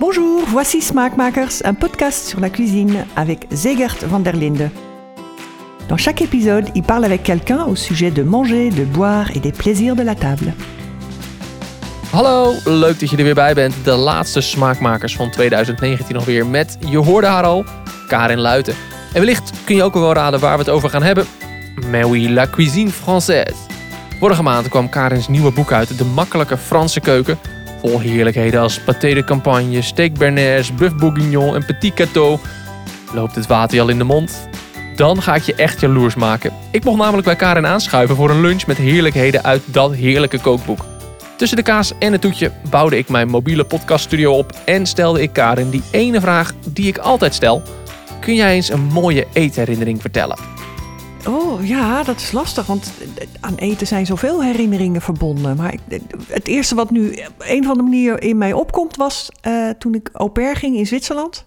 Bonjour, voici Smaakmakers, un podcast sur la cuisine avec Zegert van der Linde. Dans chaque épisode, il parle avec quelqu'un au sujet de manger, de boire et des plaisirs de la table. Hallo, leuk dat je er weer bij bent. De laatste smaakmakers van 2019 alweer met, je hoorde haar al, Karin Luiten. En wellicht kun je ook wel raden waar we het over gaan hebben. Mais oui, la cuisine française. Vorige maand kwam Karins nieuwe boek uit, De Makkelijke Franse Keuken. Vol heerlijkheden als pâté de campagne, steak bernaise, bœuf bourguignon en petit gâteau. Loopt het water je al in de mond? Dan ga ik je echt jaloers maken. Ik mocht namelijk bij Karin aanschuiven voor een lunch met heerlijkheden uit dat heerlijke kookboek. Tussen de kaas en het toetje bouwde ik mijn mobiele podcaststudio op en stelde ik Karin die ene vraag die ik altijd stel. Kun jij eens een mooie eetherinnering vertellen? Oh ja, dat is lastig, want aan eten zijn zoveel herinneringen verbonden. Maar ik, het eerste wat nu een van de manieren in mij opkomt was uh, toen ik au pair ging in Zwitserland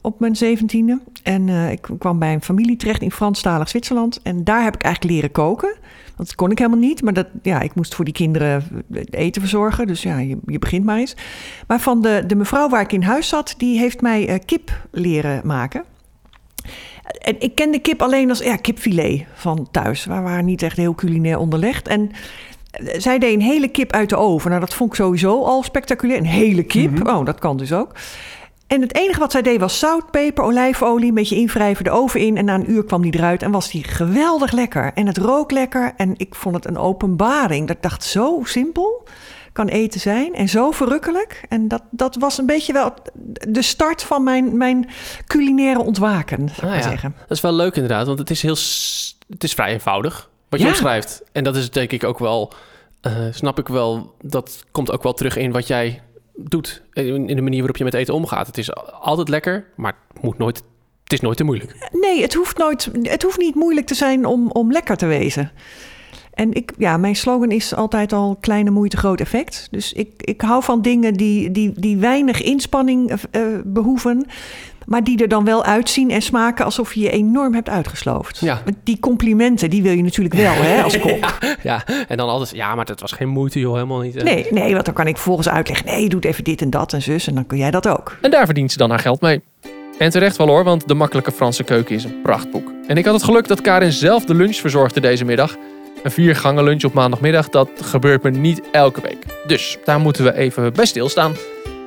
op mijn zeventiende. En ik kwam bij een familie terecht in Franstalig Zwitserland. En daar heb ik eigenlijk leren koken. Dat kon ik helemaal niet, maar dat, ja, ik moest voor die kinderen eten verzorgen. Dus ja, je, begint maar eens. Maar van de, de mevrouw waar ik in huis zat, die heeft mij kip leren maken. En ik kende kip alleen als ja, kipfilet van thuis. We waren niet echt heel culinair onderlegd. En zij deed een hele kip uit de oven. Nou, dat vond ik sowieso al spectaculair. Een hele kip. Mm -hmm. Oh, dat kan dus ook. En het enige wat zij deed was zout, peper, olijfolie, een beetje invrijven, de oven in. En na een uur kwam die eruit en was die geweldig lekker. En het rook lekker en ik vond het een openbaring. Dat dacht, zo simpel kan eten zijn en zo verrukkelijk. En dat, dat was een beetje wel de start van mijn, mijn culinaire ontwaken, zou ik ah, ja. zeggen. Dat is wel leuk inderdaad, want het is, heel, het is vrij eenvoudig wat je ja. opschrijft. En dat is denk ik ook wel, uh, snap ik wel, dat komt ook wel terug in wat jij doet. In de manier waarop je met eten omgaat. Het is altijd lekker, maar het moet nooit. Het is nooit te moeilijk. Nee, het hoeft, nooit, het hoeft niet moeilijk te zijn om, om lekker te wezen. En ik, ja, mijn slogan is altijd al kleine moeite, groot effect. Dus ik, ik hou van dingen die, die, die weinig inspanning uh, behoeven. Maar die er dan wel uitzien en smaken alsof je je enorm hebt uitgesloofd. Ja. Die complimenten, die wil je natuurlijk wel hè, als kok. ja, ja, en dan altijd, ja, maar dat was geen moeite joh, helemaal niet. Nee, nee, want dan kan ik vervolgens uitleggen... nee, doe even dit en dat en zus en dan kun jij dat ook. En daar verdient ze dan haar geld mee. En terecht wel hoor, want De Makkelijke Franse Keuken is een prachtboek. En ik had het geluk dat Karin zelf de lunch verzorgde deze middag... Een vier gangen lunch op maandagmiddag, dat gebeurt me niet elke week. Dus daar moeten we even bij stilstaan.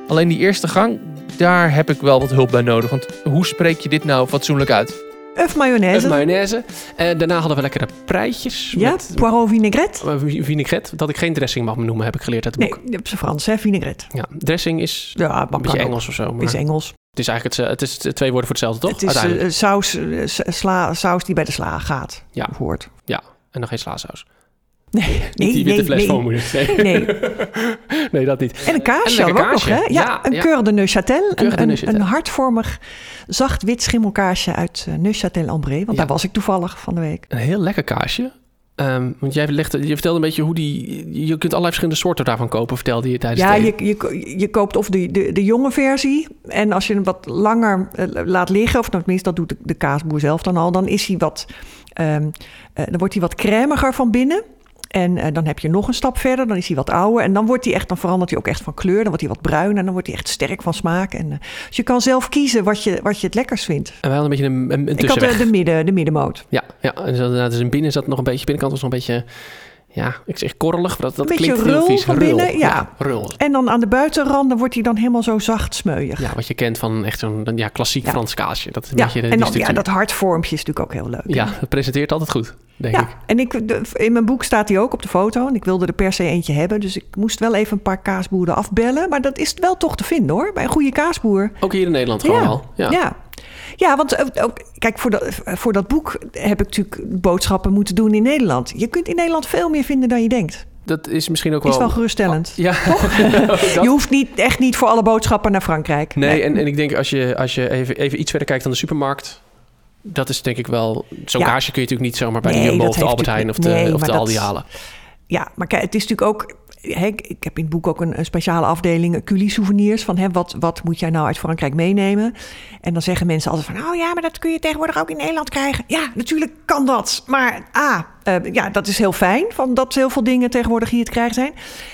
Alleen die eerste gang, daar heb ik wel wat hulp bij nodig. Want hoe spreek je dit nou fatsoenlijk uit? Uf mayonaise. Uf mayonaise. En daarna hadden we lekkere preitjes. Ja, met, poireau vinaigrette. Vinaigrette. Dat ik geen dressing mag noemen, heb ik geleerd uit het boek. Nee, op zijn Frans, hè, vinaigrette. Ja, dressing is ja, een beetje Engels of zo. Maar is Engels. Het is eigenlijk het, het is twee woorden voor hetzelfde, toch? Het is uh, saus, uh, sla, saus die bij de sla gaat. Ja. Hoort. Ja, en dan geen slaasaus. Nee, niet die witte nee, fles nee. Nee. nee. nee, dat niet. En een kaasje en een nog, hè? Ja, Ja, een ja. Coeur de Neuchâtel. De Een, Neuchâtel. een, een hartvormig, zacht wit schimmelkaasje uit uh, Neuchâtel-Ambré. Want daar was ik toevallig van de week. Een heel lekker kaasje. Ehm, want jij legde, je vertelde een beetje hoe die... Je kunt allerlei verschillende soorten daarvan kopen, vertelde je tijdens Ja, je, je, je koopt of de, de, de jonge versie. En als je hem wat langer eh, laat liggen, of tenminste dat doet de, de kaasboer zelf dan al, dan is hij wat, ehm, eh, dan wordt hij wat cremiger van binnen. En eh, dan heb je nog een stap verder, dan is hij wat ouder. En dan, wordt hij echt, dan verandert hij ook echt van kleur. Dan wordt hij wat bruin en dan wordt hij echt sterk van smaak. En, eh, dus je kan zelf kiezen wat je, wat je het lekkerst vindt. En wij hadden een beetje een, een, Ik had tussenweg. de, de, midden, de middenmoot. Ja, ja. En zo, dus in binnen zat nog een beetje... Binnenkant was nog een beetje... Ja, ik zeg korrelig. Dat, dat klinkt heel rul vies. van Rul. binnen, ja. rul. En dan aan de buitenranden wordt hij dan helemaal zo zacht smeuig. Ja, wat je kent van echt zo'n ja, klassiek Ja. Frans kaasje. Dat is een Ja, beetje de, en dan, ja, dat hartvormpje is natuurlijk ook heel leuk. Ja, het presenteert altijd goed, denk ik. Ja, en ik, in mijn boek staat hij ook op de foto. En ik wilde er per se eentje hebben. Dus ik moest wel even een paar kaasboeren afbellen. Maar dat is wel toch te vinden hoor. Bij een goede kaasboer. Ook hier in Nederland gewoon ja. al. Ja. ja. Ja, want ook, ook- kijk, voor dat, voor dat boek heb ik natuurlijk boodschappen moeten doen in Nederland. Je kunt in Nederland veel meer vinden dan je denkt. Dat is misschien ook wel... Is wel geruststellend. Ja, Dat- Je hoeft niet, echt niet voor alle boodschappen naar Frankrijk. Nee, en, en ik denk als je, als je even, even iets verder kijkt dan de supermarkt... Dat is denk ik wel... Zo'n Ja. kaasje kun je natuurlijk niet zomaar bij de Jumbo of de Albert Heijn of de, natuurlijk- nee, of de maar Aldi dat- halen. Ja, maar kijk, het is natuurlijk ook... ik heb in het boek ook een, een speciale afdeling culie-souvenirs. Van hè, wat, wat moet jij nou uit Frankrijk meenemen? En dan zeggen mensen altijd van... oh ja, maar dat kun je tegenwoordig ook in Nederland krijgen. Ja, natuurlijk kan dat. Maar A, eh, ja, dat is heel fijn... Van dat heel veel dingen tegenwoordig hier te krijgen zijn.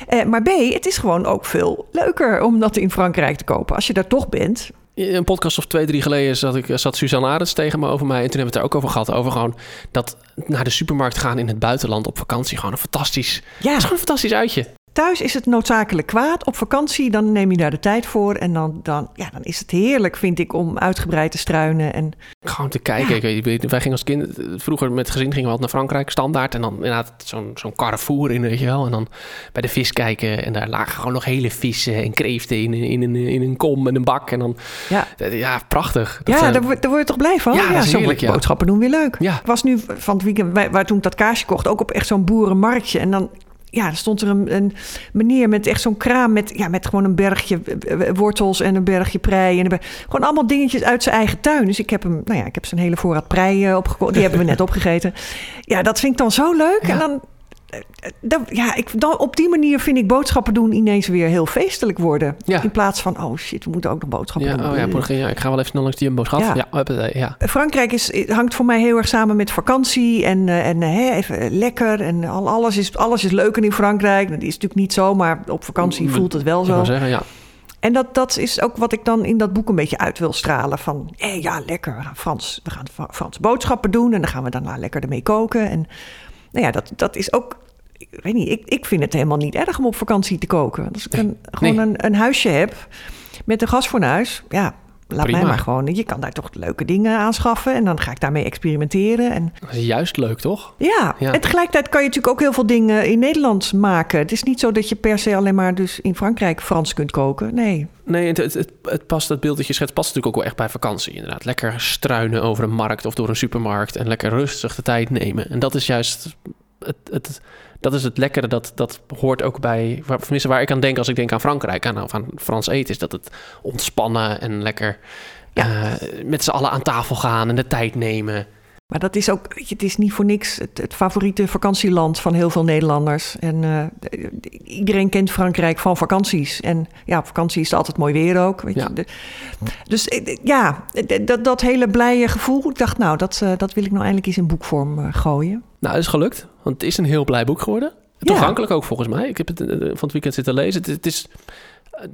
Eh, maar B, het is gewoon ook veel leuker om dat in Frankrijk te kopen. Als je daar toch bent... In een podcast of twee, drie geleden zat, ik, zat Suzanne Arends tegen me over mij. En toen hebben we het er ook over gehad. Over gewoon dat naar de supermarkt gaan in het buitenland op vakantie. Gewoon een fantastisch, Ja. is gewoon een fantastisch uitje. Thuis is het noodzakelijk kwaad. Op vakantie, dan neem je daar de tijd voor. En dan, dan, ja, dan is het heerlijk, vind ik, om uitgebreid te struinen. En Gewoon te kijken. Ja. Ik weet, wij gingen als kind, vroeger met gezin gingen we altijd naar Frankrijk, standaard. En dan inderdaad zo'n zo'n Carrefour in, weet je wel. En dan bij de vis kijken. En daar lagen gewoon nog hele vissen en kreeften in, in, een, in een kom en een bak. En dan, ja, ja, prachtig. Dat, ja eh, daar, word, daar word je toch blij van? Ja, is zo heerlijk, ja. boodschappen doen weer leuk. Ja. Ik was nu van het weekend, waar, waar toen ik dat kaasje kocht, ook op echt zo'n boerenmarktje. En dan ja, er stond er een, een meneer met echt zo'n kraam met, ja, met gewoon een bergje wortels en een bergje prei. En een gewoon allemaal dingetjes uit zijn eigen tuin. Dus ik heb hem, nou ja, ik heb zijn hele voorraad prei eh, opgekocht. Die hebben we net opgegeten. Ja, dat vind ik dan zo leuk. Ja. En dan, eh, eh, ja, ik, dan, op die manier vind ik boodschappen doen ineens weer heel feestelijk worden. Ja. In plaats van, oh shit, we moeten ook nog boodschappen ja, doen. oh ja, morgen, ja, ik ga wel even snel langs die schat. Ja. Ja. Frankrijk is, hangt voor mij heel erg samen met vakantie en, eh, en eh, hè, even lekker. En al, alles, is, alles is leuker in Frankrijk. Dat is natuurlijk niet zo, maar op vakantie Mm, voelt het wel zo. zeggen, ja. En dat, dat is ook wat ik dan in dat boek een beetje uit wil stralen. Van, hé, ja, lekker, we gaan Frans, we gaan Fra- Franse boodschappen doen... en dan gaan we daarna lekker ermee koken. En nou ja, dat, dat is ook... Ik weet niet, ik, ik vind het helemaal niet erg om op vakantie te koken. Als ik Nee, een, gewoon een, een huisje heb met een gasfornuis... ja, laat Prima. mij maar gewoon... Je kan daar toch leuke dingen aanschaffen... en dan ga ik daarmee experimenteren. En Dat is juist leuk, toch? ja, Ja. en tegelijkertijd kan je natuurlijk ook heel veel dingen in Nederland maken. Het is niet zo dat je per se alleen maar dus in Frankrijk Frans kunt koken. Nee, Nee, het, het, het, het past, het beeld dat je schetst past natuurlijk ook wel echt bij vakantie. Inderdaad, lekker struinen over een markt of door een supermarkt en lekker rustig de tijd nemen. En dat is juist het, het, dat is het lekkere, dat, dat hoort ook bij, waar, tenminste waar ik aan denk als ik denk aan Frankrijk, aan, of aan Frans eten, is dat het ontspannen en lekker Ja. eh, met z'n allen aan tafel gaan en de tijd nemen. Maar dat is ook, weet je, het is niet voor niks het, het favoriete vakantieland van heel veel Nederlanders. En eh, iedereen kent Frankrijk van vakanties. En ja, op vakantie is het altijd mooi weer ook. Weet Ja. je. Dus eh, ja, dat, dat hele blije gevoel. Ik dacht, nou, dat, eh, dat wil ik nou eindelijk eens in boekvorm gooien. Nou, dat is gelukt, want het is een heel blij boek geworden. Ja. Toegankelijk ook volgens mij. Ik heb het van het weekend zitten lezen. Het, het is,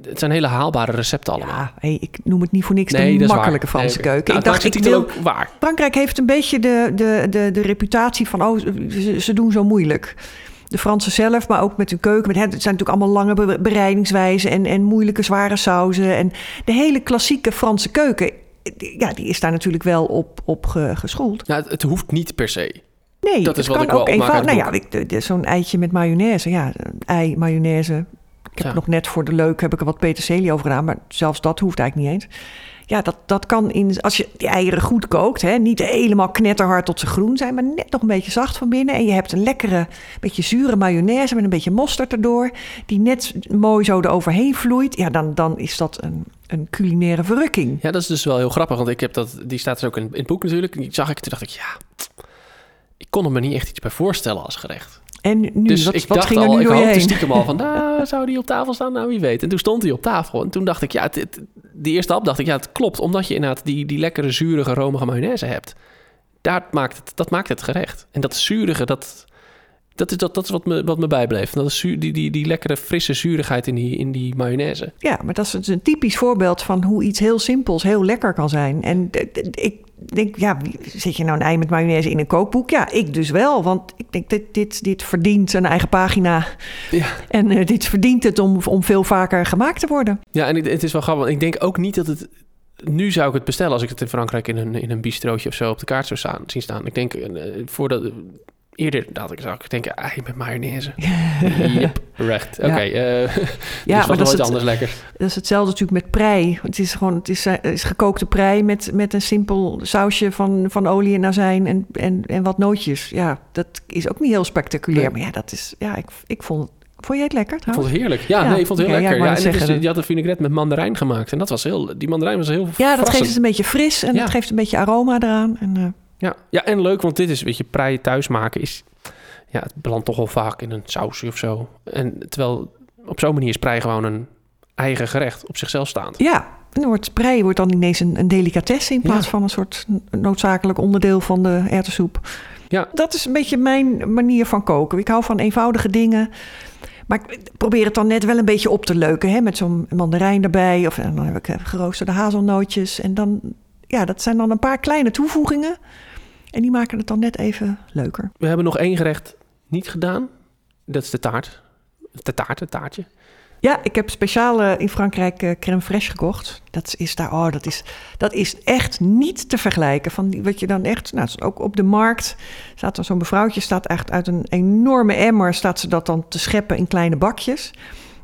het zijn hele haalbare recepten allemaal. Ja, hey, ik noem het niet voor niks Nee, de makkelijke waar. Franse Nee, keuken. Nou, ik dacht, ik wil, ook waar. Frankrijk heeft een beetje de, de, de, de reputatie van, oh, ze, ze doen zo moeilijk. De Fransen zelf, maar ook met hun keuken. Met, het zijn natuurlijk allemaal lange be- bereidingswijzen en, en moeilijke zware sauzen. En de hele klassieke Franse keuken, ja, die is daar natuurlijk wel op, op ge- geschoold. Nou, het, het hoeft niet per se. Nee, Dat is wat kan ik wel ook eenvoudig. Nou ja, zo'n eitje met mayonaise. Ja, ei, mayonaise. Ik heb Ja. nog net voor de leuk heb ik er wat peterselie over gedaan, maar zelfs dat hoeft eigenlijk niet eens. Ja, dat, dat kan in, als je die eieren goed kookt, hè, niet helemaal knetterhard tot ze groen zijn, maar net nog een beetje zacht van binnen. En je hebt een lekkere, beetje zure mayonaise met een beetje mosterd erdoor, die net mooi zo eroverheen vloeit. Ja, dan, dan is dat een, een culinaire verrukking. Ja, dat is dus wel heel grappig, want ik heb dat, die staat dus ook in, in het boek natuurlijk. Die zag ik, toen dacht ik, ja, ik kon er me niet echt iets bij voorstellen als gerecht. En nu, dus wat, ik wat dacht ging er al, nu ik door hoopte heen? stiekem al van, nou, zou die op tafel staan? Nou, wie weet. En toen stond hij op tafel. En toen dacht ik, ja, het, het- die eerste hap dacht ik, ja, het klopt. Omdat je inderdaad die, die lekkere, zurige, romige mayonaise hebt. Daar maakt het, dat maakt het gerecht. En dat zurige, dat, dat is, dat, dat is wat, me, wat me bijbleef. Dat is zuur, die, die, die lekkere, frisse zurigheid in die, in die mayonaise. Ja, maar dat is dus een typisch voorbeeld van hoe iets heel simpels heel lekker kan zijn. En ik denk, ja, zet je nou een ei met mayonaise in een kookboek? Ja, ik dus wel, want ik denk, dit, dit, dit verdient een eigen pagina. Ja. En eh, dit verdient het om, om veel vaker gemaakt te worden. Ja, en het is wel grappig. want Ik denk ook niet dat het... Nu zou ik het bestellen als ik het in Frankrijk in een, in een bistrootje of zo op de kaart zou staan, zien staan. Ik denk, eh, voordat... Eerder dat ik zou ik denken, ei met mayonaise. yep, recht. Oké, Ja. eh Ja, dus maar dat is, nooit het, anders lekker. dat is hetzelfde natuurlijk met prei. Het is gewoon het is, eh, is gekookte prei met, met een simpel sausje van, van olie en azijn en, en, en wat nootjes. Ja, dat is ook niet heel spectaculair. Nee. Maar ja, dat is, ja ik, ik vond het... Vond jij het lekker Ik vond het heerlijk. Ja, Ja, nee, ik vond het heel ja, lekker. Ja, wou en is, die had een vinaigrette met mandarijn gemaakt. En dat was heel... Die mandarijn was heel Ja, dat verrassend. geeft het een beetje fris en Ja. het geeft een beetje aroma eraan. En, eh, Ja, ja, en leuk, want dit is, weet je, prei thuis maken is... ja, het belandt toch wel vaak in een sausje of zo. En terwijl op zo'n manier is prei gewoon een eigen gerecht op zichzelf staand. Ja, en wordt prei wordt dan ineens een, een delicatesse in plaats Ja. van een soort noodzakelijk onderdeel van de erwtensoep. Ja. Dat is een beetje mijn manier van koken. Ik hou van eenvoudige dingen. Maar ik probeer het dan net wel een beetje op te leuken. Hè? Met zo'n mandarijn erbij. Of en dan heb ik eh, geroosterde hazelnootjes. En dan, ja, dat zijn dan een paar kleine toevoegingen. En die maken het dan net even leuker. We hebben nog één gerecht niet gedaan. Dat is de taart. De taart, het taartje. Ja, ik heb speciaal in Frankrijk eh, crème fraîche gekocht. Dat is daar, oh, dat is, dat is echt niet te vergelijken. Van die, wat je dan echt, nou, ook op de markt staat er zo'n mevrouwtje, staat echt uit een enorme emmer, staat ze dat dan te scheppen in kleine bakjes.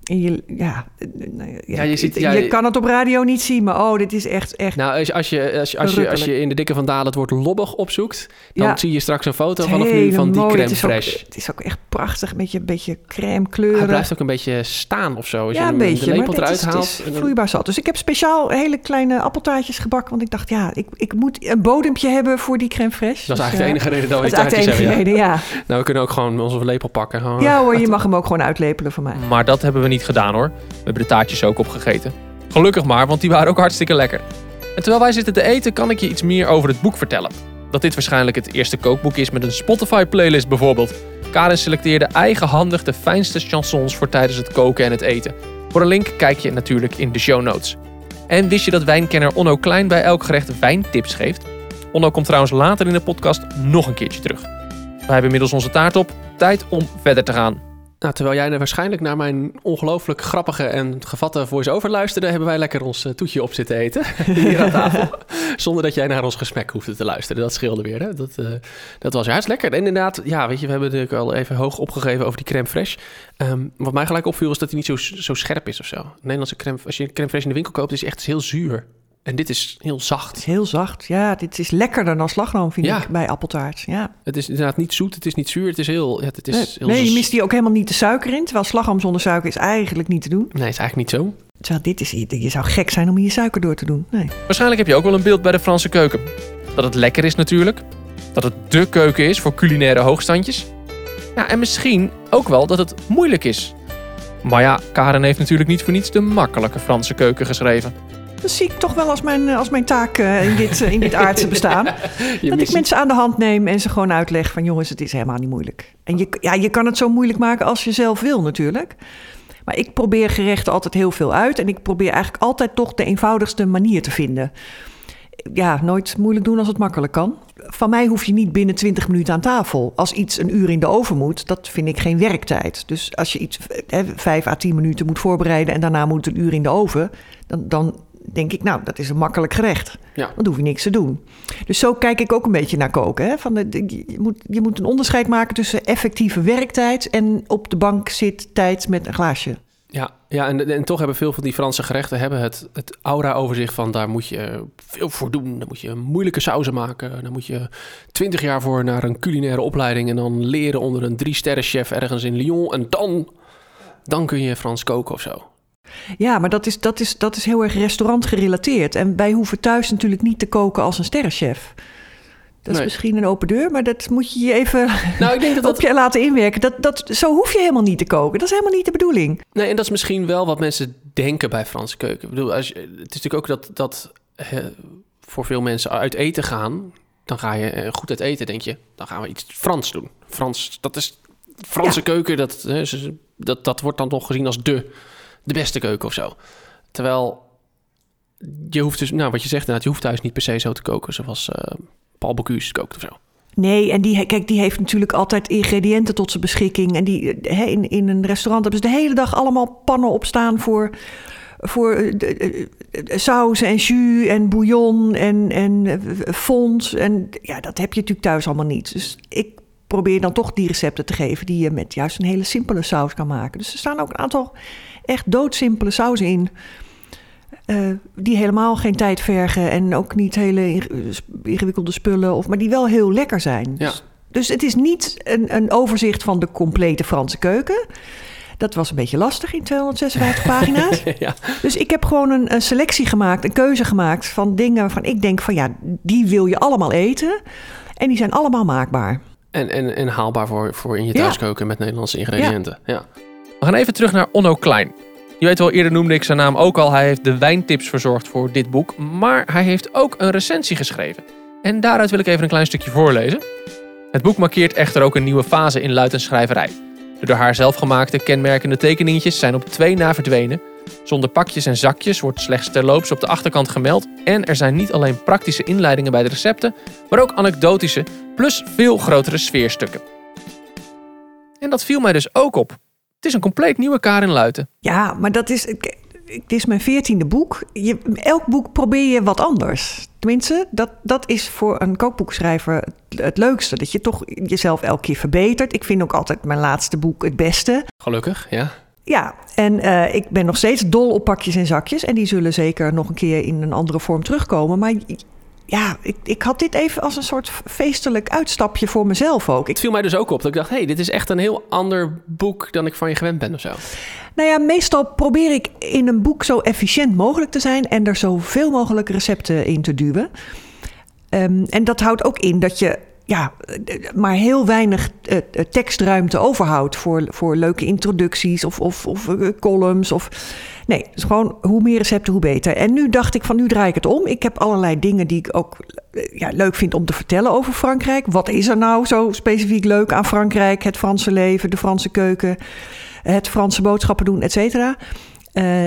En je, ja, eh, nou ja, Ja, je ziet- je, ja, je- kan het op radio niet zien, maar oh, dit is echt, echt. Nou, als, je- als, je, als, je, als, je, als je in de dikke van Dalen het woord lobbig opzoekt... dan Ja. zie je straks een foto het vanaf nu van die mooi. crème het is ook- fraîche. Het is ook echt prachtig, een beetje, beetje crème Hij kleuren. blijft ook een beetje staan of zo. Als ja, je een beetje. de lepel maar eruit het is, haalt. Het en vloeibaar zat. Dus ik heb speciaal hele kleine appeltaartjes gebakken. Want ik dacht, ja, ik, ik moet een bodempje hebben voor die crème fraîche. dat is eigenlijk de enige reden dat we Dat die is eigenlijk taartjes hebben. reden, ja. Nou, we kunnen ook gewoon onze lepel pakken. Gewoon. Ja hoor, je mag hem ook gewoon uitlepelen voor mij. Maar dat hebben we niet gedaan hoor. We hebben de taartjes ook opgegeten. Gelukkig maar, want die waren ook hartstikke lekker. En terwijl wij zitten te eten, kan ik je iets meer over het boek vertellen. Dat dit waarschijnlijk het eerste kookboek is met een Spotify-playlist bijvoorbeeld. Karin selecteerde eigenhandig de fijnste chansons voor tijdens het koken en het eten. Voor een link kijk je natuurlijk in de show notes. En wist je dat wijnkenner Onno Klein bij elk gerecht wijntips geeft? Onno komt trouwens later in de podcast nog een keertje terug. Wij hebben inmiddels onze taart op. Tijd om verder te gaan. Nou, terwijl jij er waarschijnlijk naar mijn ongelooflijk grappige en gevatte voice-over luisterde... hebben wij lekker ons eh, toetje op zitten eten hier aan tafel. Zonder dat jij naar ons gesmek hoefde te luisteren. Dat scheelde weer, hè? Dat, eh, dat was juist lekker. En inderdaad, ja, weet je, we hebben natuurlijk al even hoog opgegeven over die crème fraîche. Ehm, wat mij gelijk opviel is dat hij niet zo, zo scherp is of zo. Nederlandse crème, als je crème fraîche in de winkel koopt, is echt heel zuur. En dit is heel zacht. is heel zacht. Ja, dit is lekkerder dan slagroom, vind Ja. ik, bij appeltaart. Ja. Het is inderdaad niet zoet, het is niet zuur, het is heel... Ja, het is Nee, heel nee, je mist hier ook helemaal niet de suiker in. Terwijl slagroom zonder suiker is eigenlijk niet te doen. Nee, het is eigenlijk niet zo. Terwijl dit is, je zou gek zijn om hier suiker door te doen. Nee. Waarschijnlijk heb je ook wel een beeld bij de Franse keuken. Dat het lekker is natuurlijk. Dat het dé keuken is voor culinaire hoogstandjes. Ja, en misschien ook wel dat het moeilijk is. Maar ja, Karen heeft natuurlijk niet voor niets de makkelijke Franse keuken geschreven. Dat zie ik toch wel als mijn, als mijn taak eh, in dit, eh, in dit aardse bestaan. Dat ik mensen aan de hand neem en ze gewoon uitleg van... jongens, het is helemaal niet moeilijk. En je, ja, je kan het zo moeilijk maken als je zelf wil natuurlijk. Maar ik probeer gerechten altijd heel veel uit... en ik probeer eigenlijk altijd toch de eenvoudigste manier te vinden. Ja, nooit moeilijk doen als het makkelijk kan. Van mij hoef je niet binnen 20 minuten aan tafel. Als iets een uur in de oven moet, dat vind ik geen werktijd. Dus als je iets hè, vijf à tien minuten moet voorbereiden... en daarna moet het een uur in de oven... dan, dan denk ik, nou, dat is een makkelijk gerecht. Ja. Dan hoef je niks te doen. Dus zo kijk ik ook een beetje naar koken. Hè? Van de, je, moet, je moet een onderscheid maken tussen effectieve werktijd... en op de bank zit tijd met een glaasje. Ja, ja en, en toch hebben veel van die Franse gerechten hebben het, het aura over zich van daar moet je veel voor doen. Dan moet je moeilijke sauzen maken. Dan moet je twintig jaar voor naar een culinaire opleiding en dan leren onder een drie sterren chef ergens in Lyon. En dan, dan kun je Frans koken of zo. Ja, maar dat is, dat, is, dat is heel erg restaurant gerelateerd. En wij hoeven thuis natuurlijk niet te koken als een sterrenchef. Dat is misschien een open deur, maar dat moet je je even Nou, ik denk dat op dat... je laten inwerken. Dat, dat, zo hoef je helemaal niet te koken. Dat is helemaal niet de bedoeling. Nee, en dat is misschien wel wat mensen denken bij Franse keuken. Ik bedoel, als je, het is natuurlijk ook dat, dat voor veel mensen uit eten gaan. Dan ga je eh, goed uit eten, denk je. Dan gaan we iets Frans doen. Frans, dat is Franse Ja. keuken. Dat, dat, dat wordt dan toch gezien als de, de beste keuken of zo. Terwijl je hoeft dus, nou wat je zegt inderdaad, je hoeft thuis niet per se zo te koken zoals eh, Paul Bocuse kookt of zo. Nee, en die, kijk, die heeft natuurlijk altijd ingrediënten tot zijn beschikking. En die, hè, in, in een restaurant hebben ze de hele dag allemaal pannen opstaan voor, voor eh, de- eh, eh, sauzen en jus en bouillon en, en eh, fond. En ja, dat heb je natuurlijk thuis allemaal niet. Dus ik probeer dan toch die recepten te geven die je met juist een hele simpele saus kan maken. Dus er staan ook een aantal echt doodsimpele sauzen in. eh, die helemaal geen tijd vergen en ook niet hele ing- ingewikkelde spullen, of, maar die wel heel lekker zijn. Ja. Dus, dus het is niet een, een overzicht van de complete Franse keuken. Dat was een beetje lastig in 256 pagina's. ja. Dus ik heb gewoon een, een selectie gemaakt, een keuze gemaakt van dingen waarvan ik denk van ja, die wil je allemaal eten. En die zijn allemaal maakbaar. En, en, en haalbaar voor, voor in je Ja. thuiskoken met Nederlandse ingrediënten. Ja. We gaan even terug naar Onno Klein. Je weet wel, eerder noemde ik zijn naam ook al. Hij heeft de wijntips verzorgd voor dit boek. Maar hij heeft ook een recensie geschreven. En daaruit wil ik even een klein stukje voorlezen. Het boek markeert echter ook een nieuwe fase in Luitens schrijverij. De door haar zelf gemaakte kenmerkende tekeningetjes zijn op twee na verdwenen. Zonder pakjes en zakjes wordt slechts terloops op de achterkant gemeld. En er zijn niet alleen praktische inleidingen bij de recepten, maar ook anekdotische, plus veel grotere sfeerstukken. En dat viel mij dus ook op. Het is een compleet nieuwe Karin Luiten. Ja, maar dat is. Het is mijn veertiende boek. Je, elk boek probeer je wat anders. Tenminste, dat, dat is voor een kookboekschrijver het, het leukste. Dat je toch jezelf elke keer verbetert. Ik vind ook altijd mijn laatste boek het beste. Gelukkig, ja. Ja, en eh, ik ben nog steeds dol op pakjes en zakjes. En die zullen zeker nog een keer in een andere vorm terugkomen. Maar ja, ik, ik had dit even als een soort feestelijk uitstapje voor mezelf ook. Ik, Het viel mij dus ook op dat ik dacht, hé, hey, dit is echt een heel ander boek dan ik van je gewend ben of zo. nou ja, meestal probeer ik in een boek zo efficiënt mogelijk te zijn en er zoveel mogelijk recepten in te duwen. Ehm, en dat houdt ook in dat je ja, maar heel weinig eh, eh, tekstruimte overhoudt voor, voor leuke introducties of, of, of eh, columns. Of... Nee, gewoon hoe meer recepten, hoe beter. En nu dacht ik van nu draai ik het om. Ik heb allerlei dingen die ik ook ja, leuk vind om te vertellen over Frankrijk. Wat is er nou zo specifiek leuk aan Frankrijk? Het Franse leven, de Franse keuken, het Franse boodschappen doen, et cetera.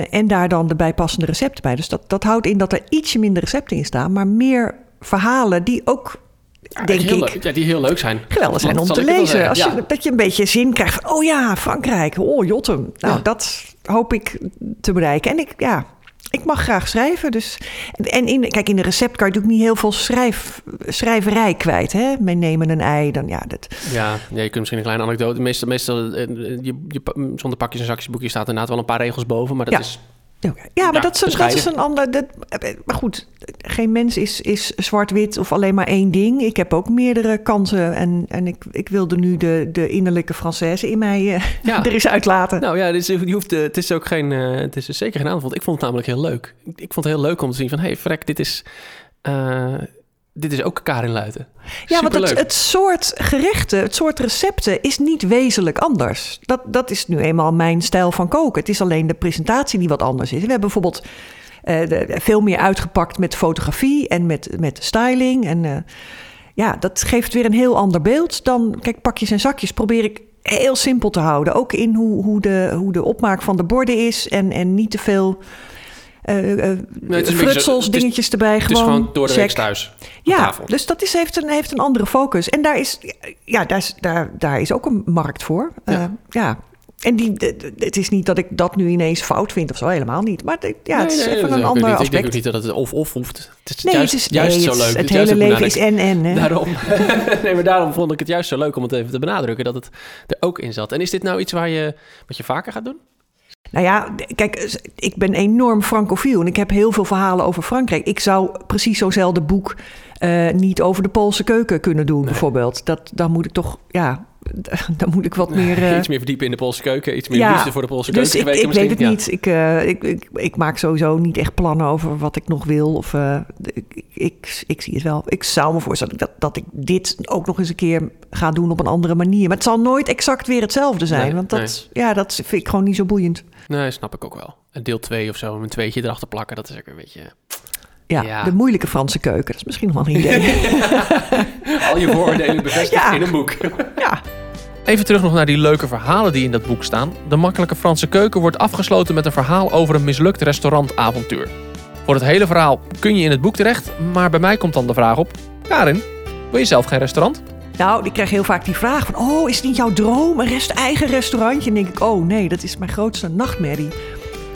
En daar dan de bijpassende recepten bij. Dus dat, dat houdt in dat er ietsje minder recepten in staan, maar meer verhalen die ook, denk ik, leuk- ja, die heel leuk zijn. geweldig zijn om te ik lezen. Als ja. je, dat je een beetje zin krijgt van, oh ja, Frankrijk, oh Jotem. Nou, Ja. dat hoop ik te bereiken. En ik, ja, ik mag graag schrijven. Dus, en in, kijk, in de recept kan je natuurlijk niet heel veel schrijf, schrijverij kwijt. Hè? Meenemen een ei, dan ja, dat... Ja, ja, je kunt misschien een kleine anekdote. Meestal, meestal eh, je, je, zonder pakjes en zakjes boekje staat inderdaad wel een paar regels boven. Maar dat Ja. is Ja, maar Ja, dat, is, een- dat is een ander. Dat, maar goed, geen mens is, is zwart-wit of alleen maar één ding. Ik heb ook meerdere kanten. En, en ik, ik wilde nu de, de innerlijke Française in mij eh, Ja. er eens uitlaten. Nou ja, dus je hoeft, eh, het is ook geen, eh, het is zeker geen aanval. Ik vond het namelijk heel leuk. Ik, vond het heel leuk om te zien van, hé, hey, frek, dit is, dit is ook Karin Luiten. Ja, want het, het soort gerechten, het soort recepten is niet wezenlijk anders. Dat, dat is nu eenmaal mijn stijl van koken. Het is alleen de presentatie die wat anders is. We hebben bijvoorbeeld eh, de- veel meer uitgepakt met fotografie en met, met styling. En eh, ja, dat geeft weer een heel ander beeld dan... Kijk, pakjes en zakjes probeer ik heel simpel te houden. Ook in hoe, hoe, de, hoe de opmaak van de borden is en, en niet te veel... eh eh, zo- frutsels, is- dingetjes erbij. Het is gewoon, gewoon door de week thuis. Ja, tafel. dus dat is, heeft, een, heeft een andere focus. En daar is, ja, daar is, daar, daar is ook een markt voor. Ja. Ja. ja. En die, het is niet dat ik dat nu ineens fout vind of zo, helemaal niet. Maar ja, het is Nee, nee, even een ander niet. Ik denk ook aspect. niet dat het of-of hoeft. Het is Nee, juist, het is, juist nee, zo het, leuk. het hele leven is benadrukt. en en. Hè? Daarom. nee, maar daarom vond ik het juist zo leuk om het even te benadrukken dat het er ook in zat. En is dit nou iets waar je, wat je vaker gaat doen? Nou ja, kijk, ik ben enorm francofiel en ik heb heel veel verhalen over Frankrijk. Ik zou precies zo'nzelfde boek eh, niet over de Poolse keuken kunnen doen, bijvoorbeeld. Dat, dan moet ik toch, ja, dan moet ik wat meer... eh, iets meer verdiepen in de Poolse keuken, iets meer Ja, liefde voor de Poolse Dus keuken ik, kweken ik weet het niet. Ik, eh, ik, ik, ik maak sowieso niet echt plannen over wat ik nog wil. Of, ik, ik, ik zie het wel. Ik zou me voorstellen dat, dat ik dit ook nog eens een keer ga doen op een andere manier. Maar het zal nooit exact weer hetzelfde zijn. Nee, want dat, ja, dat vind ik gewoon niet zo boeiend. Nee, snap ik ook wel. En deel 2 of zo, een tweetje erachter plakken, dat is ook een beetje... Ja, Ja. de moeilijke Franse keuken. Dat is misschien nog wel een idee. Al je vooroordelen bevestigd Ja. in een boek. ja. Even terug nog naar die leuke verhalen die in dat boek staan. De makkelijke Franse keuken wordt afgesloten met een verhaal over een mislukt restaurantavontuur. Voor het hele verhaal kun je in het boek terecht, maar bij mij komt dan de vraag op... Karin, wil je zelf geen restaurant? Nou, ik krijg heel vaak die vraag van... oh, is het niet jouw droom, een rest, eigen restaurantje? En dan denk ik, oh nee, dat is mijn grootste nachtmerrie.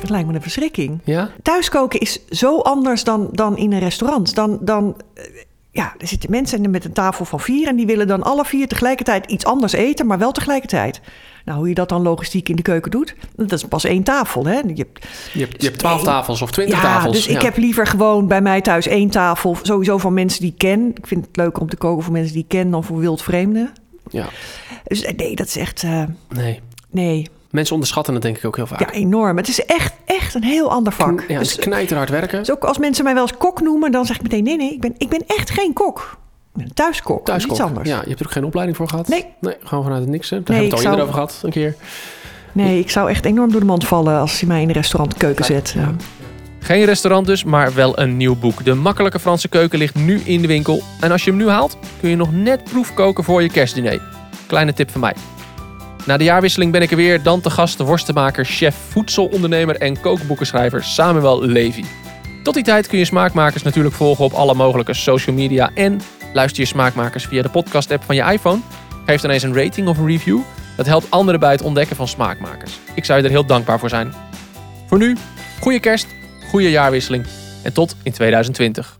Dat lijkt me een verschrikking. Ja? thuiskoken is zo anders dan, dan in een restaurant. Dan, dan, eh, ja, er zitten mensen met een tafel van vier... en die willen dan alle vier tegelijkertijd iets anders eten... maar wel tegelijkertijd. Nou, hoe je dat dan logistiek in de keuken doet... dat is pas één tafel, hè. Je hebt, Je hebt, je hebt 12 tafels of 20 ja, tafels. dus ik heb liever gewoon bij mij thuis één tafel... sowieso van mensen die ik ken. Ik vind het leuker om te koken voor mensen die ik ken... dan voor wildvreemden. Ja, Dus eh, nee, dat is echt... eh, nee. nee, Mensen onderschatten het denk ik ook heel vaak. ja, enorm. Het is echt, echt een heel ander vak. Ja, het Dus- is knijterhard werken. Dus ook als mensen mij wel eens kok noemen, dan zeg ik meteen: nee, nee, ik ben, ik ben echt geen kok. Een thuiskok. Thuiskok. Iets anders. Ja, je hebt er ook geen opleiding voor gehad? Nee. Nee, gewoon vanuit het niks. hè? Daar Nee, hebben we het al zou- over gehad, een keer. Nee, ik zou echt enorm door de mand vallen als hij mij in de restaurantkeuken zet. Ja. Geen restaurant dus, maar wel een nieuw boek. De makkelijke Franse keuken ligt nu in de winkel. En als je hem nu haalt, kun je nog net proefkoken voor je kerstdiner. Kleine tip van mij. Na de jaarwisseling ben ik er weer, dan te gast de worstenmaker, chef, voedselondernemer en kookboekenschrijver Samuel Levy. Tot die tijd kun je Smaakmakers natuurlijk volgen op alle mogelijke social media en luister je Smaakmakers via de podcast-app van je iPhone. Geef dan eens een rating of een review. Dat helpt anderen bij het ontdekken van Smaakmakers. Ik zou je er heel dankbaar voor zijn. Voor nu, goede kerst, goede jaarwisseling en tot in 2020.